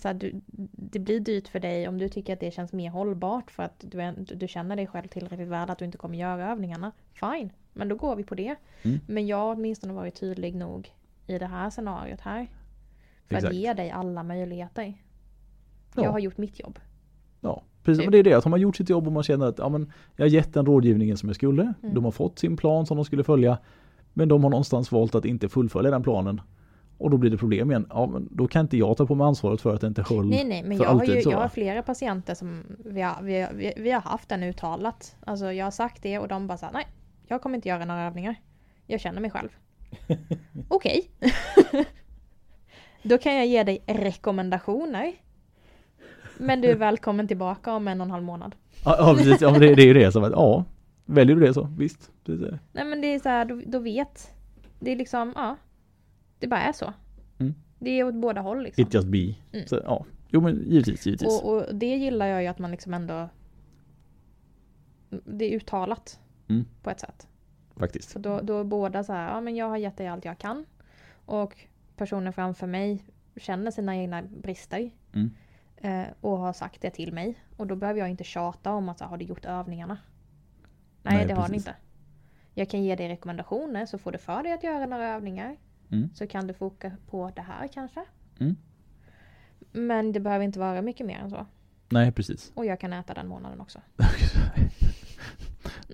Så att du, det blir dyrt för dig om du tycker att det känns mer hållbart för att du, är, du känner dig själv tillräckligt väl att du inte kommer göra övningarna. Fine, men då går vi på det. Mm. Men jag har åtminstone varit tydlig nog i det här scenariot här. För Exakt. att ge dig alla möjligheter. Ja. Jag har gjort mitt jobb. Ja, precis. Typ. Men det är det, att har man gjort sitt jobb och man känner att ja, men jag har gett den rådgivningen som jag skulle. Mm. De har fått sin plan som de skulle följa. Men de har någonstans valt att inte fullfölja den planen. Och då blir det problem igen. Ja, men då kan inte jag ta på mig ansvaret för att det inte höll Nej nej men jag har, alltid ju, så, jag har flera patienter som vi har, vi, har- vi, vi har haft den uttalat. Alltså jag har sagt det och de bara såhär nej jag kommer inte göra några övningar. Jag känner mig själv. Okej. Då kan jag ge dig rekommendationer. Men du är välkommen tillbaka om en och en halv månad. Ja, ja precis. Ja, det, det är ju det. som att, ja, väljer du det så, visst. Det. Nej men det är så här, då, då vet. Det är liksom, ja. Det bara är så. Mm. Det är åt båda håll liksom. It just be. Mm. Så, ja. Jo men givetvis, givetvis. Och, och det gillar jag ju att man liksom ändå Det är uttalat Mm. På ett sätt Faktiskt. Så då, då är båda så här, ja men jag har gett dig allt jag kan Och personen framför mig Känner sina egna brister Mm. eh, Och har sagt det till mig Och då behöver jag inte tjata om att så här, har du gjort övningarna Nej, Nej, det har den precis. inte Jag kan ge dig rekommendationer så får du för dig att göra några övningar Mm. Så kan du foka på det här kanske Mm. Men det behöver inte vara mycket mer än så Nej, precis. Och jag kan äta den månaden också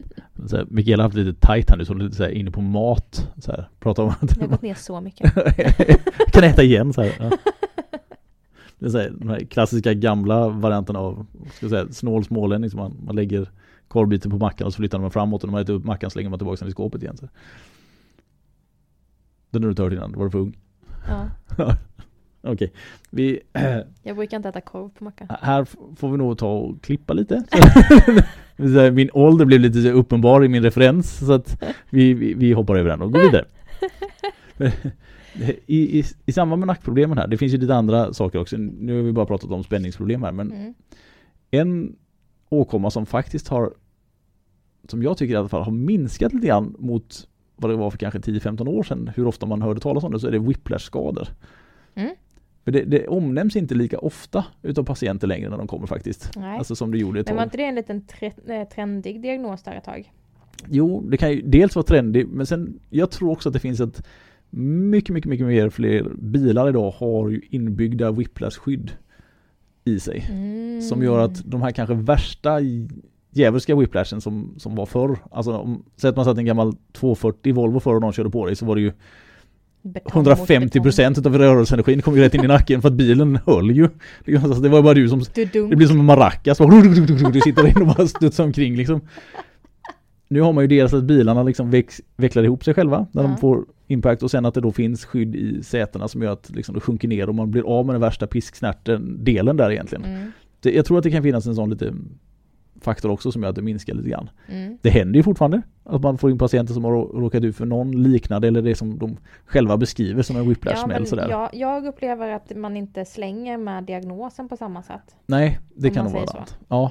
Så här, Mikaela har haft lite tajt här nu, så lite så här inne på mat. Så här, pratar om att Jag har gått ner så mycket. kan äta igen så här. Ja. Det är så här, de här klassiska gamla varianterna av ska säga, snål smålänning. som Man, man lägger korvbiten på mackan och så flyttar man framåt och när man äter upp mackan slänger man tillbaka den i skåpet igen. Så. Den har du inte hört innan, var du för ung? Ja. Okej, vi, Jag brukar inte äta korv på macka. här får vi nog ta och klippa lite. Min ålder blev lite uppenbar i min referens så att vi, vi, vi hoppar över den och går vidare. I, i, I samband med nackproblemen här, det finns ju lite andra saker också. Nu har vi bara pratat om spänningsproblem här men Mm. en åkomma som faktiskt har som jag tycker i alla fall har minskat lite grann mot vad det var för kanske 10-15 år sedan hur ofta man hörde talas om det så är det whiplash-skador. Mm. För det, det omnämns inte lika ofta utav patienter längre när de kommer faktiskt. Nej. Alltså som det gjorde ett Men var tag. inte det en liten tre- eh, trendig diagnos där ett tag? Jo, det kan ju dels vara trendigt men sen jag tror också att det finns ett mycket, mycket, mycket mer fler bilar idag har ju inbyggda whiplash-skydd i sig. Mm. Som gör att de här kanske värsta djävulska whiplashen som, som var förr. Alltså om, säg att man satt en gammal 240 Volvo förr och någon körde på dig så var det ju 150 procent utav rörelseenergin kom ju rätt in i nacken för att bilen höll ju. Liksom, Alltså det var bara du som det blir som en maracas. Du sitter in och bara studsar omkring liksom. Nu har man ju dels att bilarna liksom väx, vecklar ihop sig själva när Ja. de får impact och sen att det då finns skydd i sätena som gör att liksom det sjunker ner och man blir av med den värsta pisksnärten delen där egentligen. Mm. Det, jag tror att det kan finnas en sån lite faktor också som gör att det minskar lite grann. Mm. Det händer ju fortfarande att man får in patienter som har rå- råkat ut för någon liknande eller det som de själva beskriver som en Ja, whiplash-smäll sådär. jag, jag upplever att man inte slänger med diagnosen på samma sätt. Nej, det kan nog vara sant. Ja,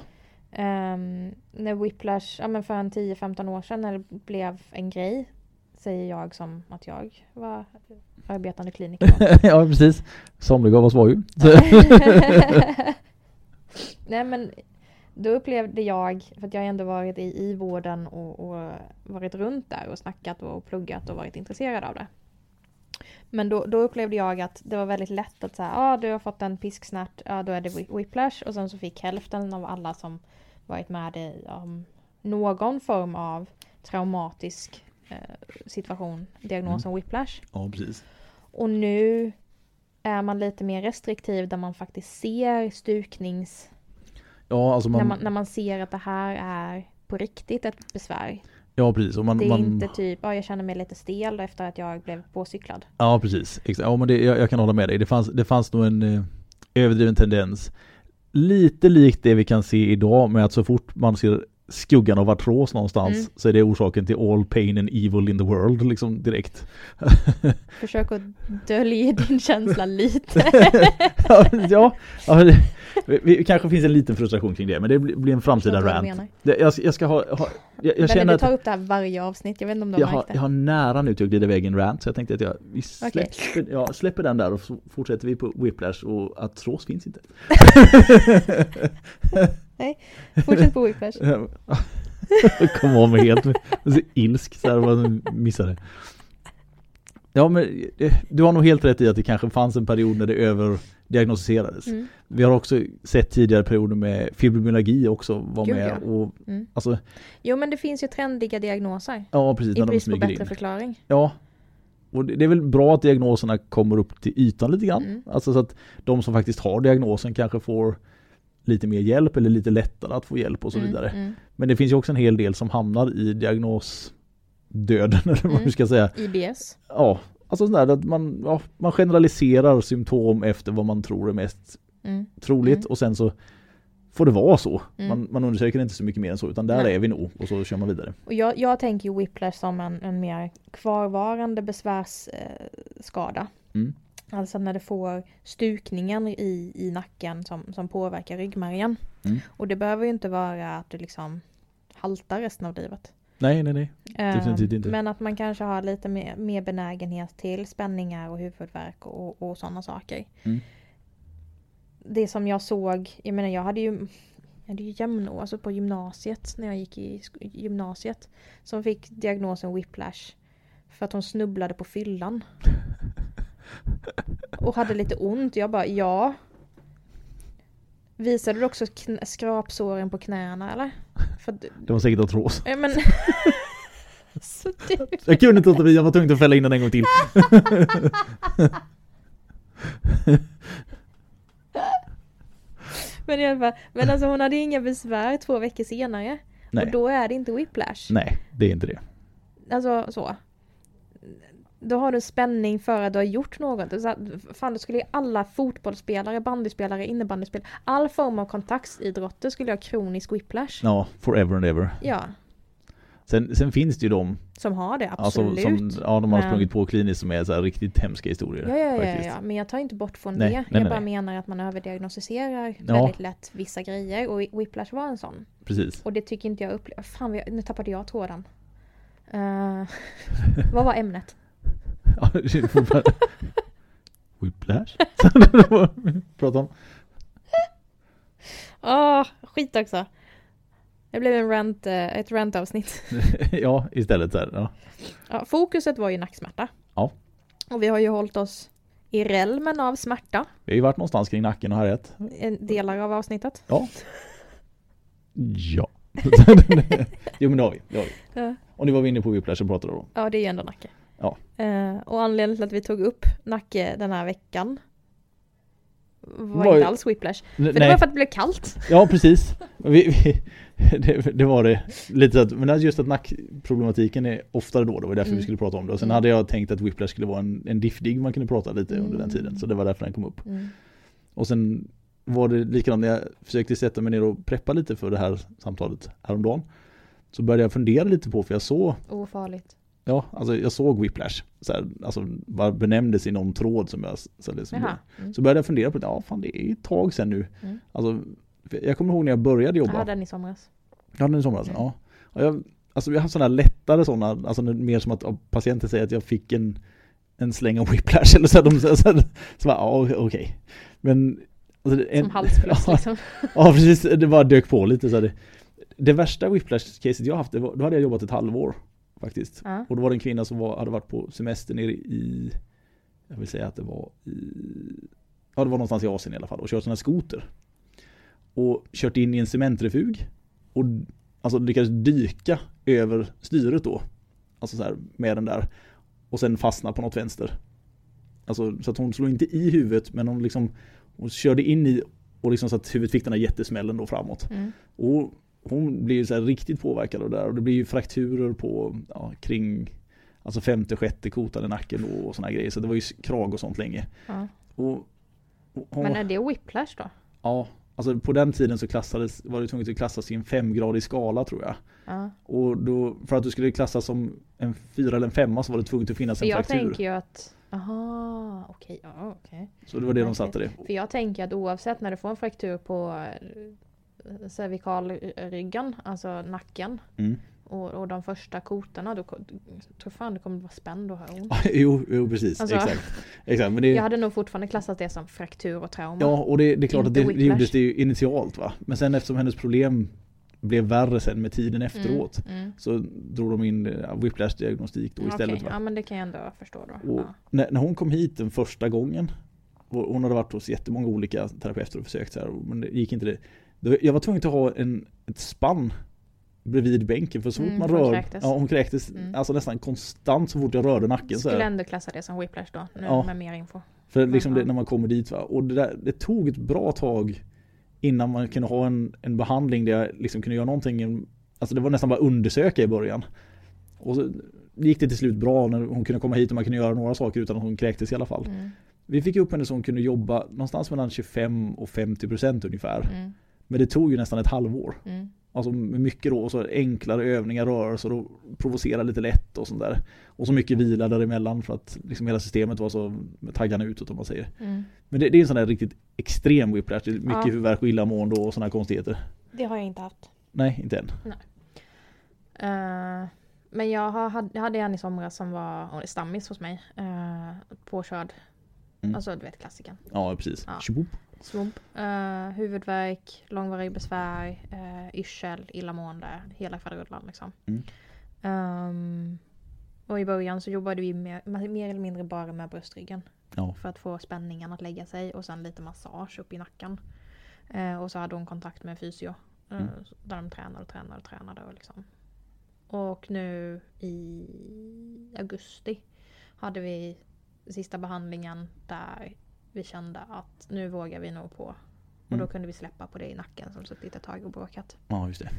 Um, när whiplash, ja men för en 10-15 år sedan när det blev en grej Säger jag som att jag var arbetande kliniker ja, precis. Somliga av oss var ju. Nej men då upplevde jag, för att jag ändå varit i, i vården och, och varit runt där och snackat och pluggat och varit intresserad av det. Men då, då upplevde jag att det var väldigt lätt att säga, ah, du har fått en pisksnärt, ja då är det whi- whiplash och sen så fick hälften av alla som varit med i um, någon form av traumatisk eh, situation diagnosen whiplash. ja, precis. Och nu är man lite mer restriktiv där man faktiskt ser stuknings... Ja, alltså man, När, man, när man ser att det här är på riktigt ett besvär. ja precis. Och man, Det är man, inte typ, ja jag känner mig lite stel efter att jag blev påcyklad. Ja, precis. Ja, men det, jag, jag kan hålla med dig. Det fanns, det fanns nog en eh, överdriven tendens. Lite likt det vi kan se idag med att så fort man ser skuggan av artros någonstans Mm. så är det orsaken till all pain and evil in the world liksom direkt. Försök att dölja din känsla lite. ja, ja vi, vi, kanske finns en liten frustration kring det men det blir, en framtida du rant. jag, jag ska ha, ha jag, jag känner du att tar upp det här varje avsnitt, jag vet inte om du jag har har, märkt det. jag har nära nu till att glida iväg en rant så jag tänkte att jag släpper, ja, släpper den där och så fortsätter vi på Whiplash och artros finns inte. Fortsätt på whiplash. Kom av mig helt så ilsk så här vad missade. Ja men eh, du har nog helt rätt i att det kanske fanns en period när det över diagnostiserades. Mm. Vi har också sett tidigare perioder med fibromyalgi också var Gud, med ja. och Mm. alltså, Jo men det finns ju trendiga diagnoser. ja precis I brist på bättre in. förklaring. Ja. Och det det är väl bra att diagnoserna kommer upp till ytan lite grann. Mm. Alltså så att de som faktiskt har diagnosen kanske får lite mer hjälp eller lite lättare att få hjälp och så Mm, vidare. Mm. Men det finns ju också en hel del som hamnar i diagnosdöden eller vad Mm. man ska säga. IBS. Ja, alltså sådär att man, ja, man generaliserar symptom efter vad man tror är mest Mm. troligt Mm. och sen så får det vara så. Mm. Man, man undersöker inte så mycket mer än så utan där Nej. är vi nog och så kör man vidare. Och jag, jag tänker ju whiplash som en, en mer kvarvarande besvärsskada. Eh. Mm. Alltså när det får stukningen i, i nacken som, som påverkar ryggmärgen. Mm. Och det behöver ju inte vara att du liksom haltar resten av livet. Nej, nej, nej. Definitivt Eh, inte. Men att man kanske har lite mer, mer benägenhet till spänningar och huvudvärk och, och sådana saker. Mm. Det som jag såg, jag menar jag hade ju jag hade ju jämnår, alltså på gymnasiet när jag gick i gymnasiet. Som fick diagnosen whiplash. För att hon snubblade på fyllan. Och hade lite ont. Jag bara ja. Visade du också skrapsåren på knäna eller? För att, Det var säkert artros. Ja, men... så du... Jag kunde inte låta bli, jag var tvungen att fälla in den en gång till. Men i alla fall, men alltså hon hade inga besvär två veckor senare. Och Nej, då är det inte whiplash. nej, det är inte det. Alltså så. Då har du spänning för att du har gjort något. Så, fan, då skulle ju alla fotbollsspelare, bandyspelare, innebandyspelare, all form av kontaktidrotter skulle ha kronisk whiplash. Ja, forever and ever. Ja, Sen, sen finns det ju de, som har det, absolut. som ja, de har Men- sprungit på kliniskt som är så här riktigt hemska historier. Ja, ja, ja, ja, men jag tar inte bort från Nej, det. nej, jag nej, bara menar att man överdiagnostiserar Ja. väldigt lätt vissa grejer. Och whiplash var en sån. Precis. Och det tycker inte jag upplever. Fan, nu tappade jag tråden. Uh, vad var ämnet? Ja, bara- Whiplash? Prata om. Åh, skit också. Det blev en rant, eh, ett rant-avsnitt. ja, istället så här. Ja. Ja, fokuset var ju nacksmärta. Ja. Och vi har ju hållit oss i relmen av smärta. Vi har ju varit någonstans kring nacken och härjat. En delar av avsnittet. Ja. Ja. jo men det har vi. Det har vi. Ja. Och nu var vi inne på Whiplash och pratade om. Ja, det är ju ändå nacke. Ja. Eh, och anledningen till att vi tog upp nacke den här veckan var, Var inte alls whiplash. För det Nej. var för att det blev kallt. Ja precis. Vi, vi, det, det var det. Lite så att, men det just att nackproblematiken är oftare då. Det var därför Mm. vi skulle prata om det. Och sen Mm. hade jag tänkt att Whiplash skulle vara en, en diffdig man kunde prata lite under den Mm. tiden. Så det var därför den kom upp. Mm. Och sen var det likadant när jag försökte sätta mig ner och preppa lite för det här samtalet häromdagen. Så började jag fundera lite på, för jag såg, Ofarligt. Ja, alltså jag såg Whiplash. Så här, alltså bara benämndes i någon tråd som jag så liksom, Jaha. Mm. Så började jag fundera på det, ja fan det är ju ett tag sedan nu. Mm. Alltså, jag kommer ihåg när jag började jobba. Jag hade den i somras. Jag hade den i somras, Mm. ja. Och jag, alltså vi har haft sådana här lättare sådana, alltså mer som att patienten säger att jag fick en, en släng av whiplash eller så. här, De, så, så, så, så bara, ja okej. Men... Alltså, en, Som halsfluss ja, liksom. ja precis, det bara dök på lite så här, det, det värsta whiplash-caset jag haft, det var, då hade jag jobbat ett halvår faktiskt. Ja. Och då var det en kvinna som var, hade varit på semester nere i, jag vill säga att det var i, ja det var någonstans i Asien i alla fall och kört sån här skoter. Och kört in i en cementrefug och alltså lyckades dyka över styret då. Alltså så här med den där. Och sen fastna på något vänster. Alltså så att hon slog inte i huvudet men hon liksom hon körde in i och liksom så att huvudet fick den här jättesmällen då framåt. Mm. Och hon blir ju så riktigt påverkad av det där och det blir ju frakturer på ja, kring alltså femte, sjätte kotan i nacken och såna här grejer. Så det var ju krag och sånt länge. Ja. Och, och hon, Men är det whiplash då? Ja, alltså på den tiden så klassades, var det tvunget att klassas i en femgradig skala tror jag. Ja. Och då, för att du skulle klassas som en fyra eller en femma så var det tvunget att finnas För en jag fraktur. tänker ju att Aha, okej, ja okej. Så det var det de Okej. satte det. För jag tänker att oavsett när du får en fraktur på cervikalryggen, alltså nacken Mm. och, och de första kotorna, då tror fan du kommer vara spänd och ha ont. jo, jo, precis. Alltså- exakt. exakt. Men det, Jag hade nog fortfarande klassat det som fraktur och trauma. Ja, och det, det är klart att det, det gjordes det ju initialt va. Men sen eftersom hennes problem blev värre sen med tiden efteråt Mm, mm. så drog de in whiplash-diagnostik då istället va. ja men det kan jag ändå förstå då. Ja. när, när hon kom hit den första gången Hon hade varit hos jättemånga olika terapeuter och försökt så här, men det gick inte det. Jag var tvungen att ha en, ett spann bredvid bänken för så fort Mm, man rör, kräktes. ja hon kräktes Mm. alltså nästan konstant så fort jag rörde nacken så Skulle här. ändå klassa det som whiplash då, nu Ja. med mer info. För liksom det, när man kommer dit va? och det, där, det tog ett bra tag innan man kunde ha en, en behandling där jag liksom kunde göra någonting, alltså det var nästan bara undersöka i början. Och så gick det till slut bra när hon kunde komma hit och man kunde göra några saker utan att hon kräktes i alla fall. Mm. Vi fick upp henne så hon kunde jobba någonstans mellan 25 och 50 procent ungefär. Mm. Men det tog ju nästan ett halvår. Mm. Alltså med mycket då, och så enklare övningar, rörelser och provocera lite lätt och sånt där. Och så mycket vila däremellan för att liksom hela systemet var så med taggarna utåt om man säger. Mm. Men det, det är en sån där riktigt extrem whiplash, mycket Ja. huvudvärk och illamående och sådana konstigheter. Det har jag inte haft. Nej, inte än. Eh, men jag, hade- hade en i somras som var stammis hos mig. Uh, påkörd. Mm. Alltså du vet klassikern. Ja, precis. Ja. Svump. Uh, huvudvärk, långvarig besvär, uh, yrsel, illamående. Hela faderullan liksom. Mm. Ehm, och i början så jobbade vi mer, mer eller mindre bara med bröstryggen. Ja. För att få spänningen att lägga sig och sen lite massage upp i nacken. Eh, och så hade hon kontakt med fysio. Eh, Mm. Där de tränade och tränade och tränade. Och, liksom. och nu i augusti hade vi sista behandlingen där vi kände att nu vågar vi nog på. Och Mm. då kunde vi släppa på det i nacken som suttit ett tag och bråkat. Ja, just det.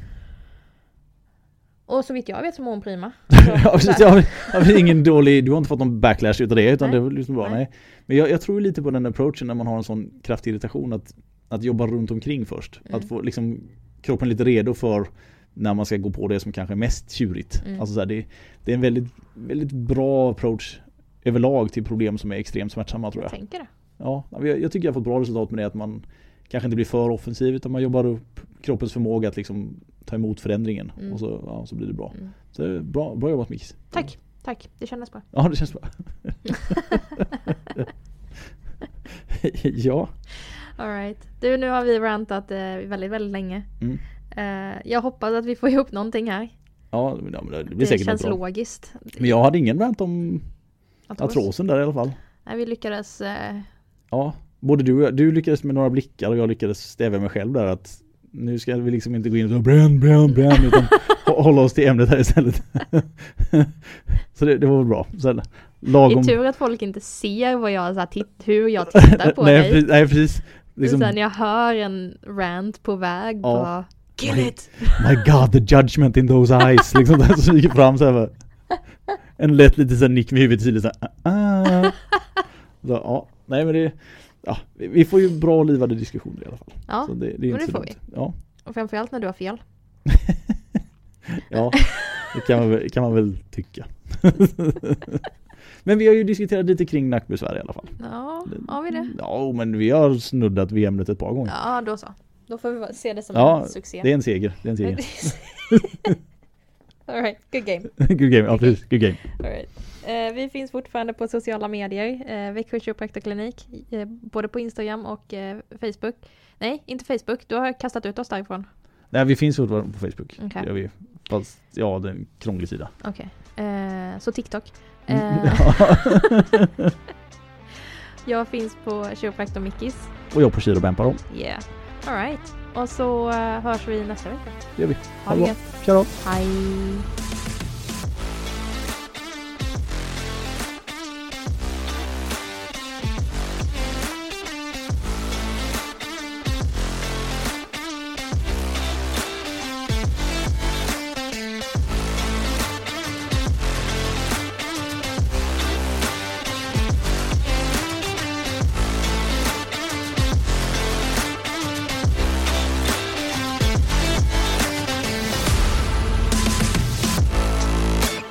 Och så vitt jag vet så mår hon prima. ja, precis. Jag ingen dålig, du har inte fått någon backlash utav det utan Nej. det var liksom bra. Nej. Nej. Men jag, jag tror lite på den approachen när man har en sån kraftig irritation att, att jobba runt omkring först. Mm. Att få liksom kroppen lite redo för när man ska gå på det som kanske är mest tjurigt. Mm. Alltså så här, det, det är en väldigt, väldigt bra approach överlag till problem som är extremt smärtsamma tror Jag jag. tänker det. Ja, jag, tycker jag fått bra resultat med det att man kanske inte blir för offensiv utan man jobbar upp kroppens förmåga att liksom ta emot förändringen Mm. och så, ja, så blir det bra. Mm. Så bra, bra jobbat Mix. Tack, tack. Det kändes bra. Ja, det känns bra. ja, Alright. Du, nu har vi rantat eh, väldigt, väldigt länge. Mm. Eh, jag hoppas att vi får ihop någonting här. ja, det blir Det säkert känns bra. logiskt. Men jag hade ingen rant om Artros. artrosen där i alla fall. Nej, vi lyckades. Eh, Ja, både du och jag, du lyckades med några blickar och jag lyckades stävja mig själv där att nu ska vi liksom inte gå in och bränn, bränn, bränn utan hå- hålla oss till ämnet här istället. så det, det var väl bra. Så här, det lagom... är tur att folk inte ser vad jag, så här, titt, hur jag tittar på nej, dig. precis, nej, precis. Liksom, Sen jag hör en rant på väg Ja. bara Kill Nej. it! My God, the judgment in those eyes. Liksom där som gick fram så här. En lätt lite så här nick med huvudet. Så här, ah. Så, ja, nej men det, ja, vi vi får ju bra livade diskussioner i alla fall. Ja, så det, det är men det får dumt. Ja, och framförallt när du har fel. ja, det kan man väl, kan man väl tycka. men vi har ju diskuterat lite kring nackbesvär i alla fall. Ja, har vi det? Ja, men vi har snuddat vid ämnet ett par gånger. Ja, då så. Då får vi se det som Ja, en succé. Det är en seger. Det är en seger. Alright, good game. good game, ja precis. Good game. All right. Eh, vi finns fortfarande på sociala medier. Eh, Växjö kiropraktorklinik. Eh, både på Instagram och eh, Facebook. Nej, inte Facebook. Du har kastat ut oss därifrån. Nej, vi finns fortfarande på Facebook. Okej. Det gör vi. Fast, ja, det är en krånglig sida. Okej. Eh, så TikTok. Mm, ja. jag finns på Kiropraktor Mickis. och jag på Kirobämpar då. Yeah. Alright. Och så hörs vi nästa vecka. Det gör vi. Ha det gött. Tja då. Hej.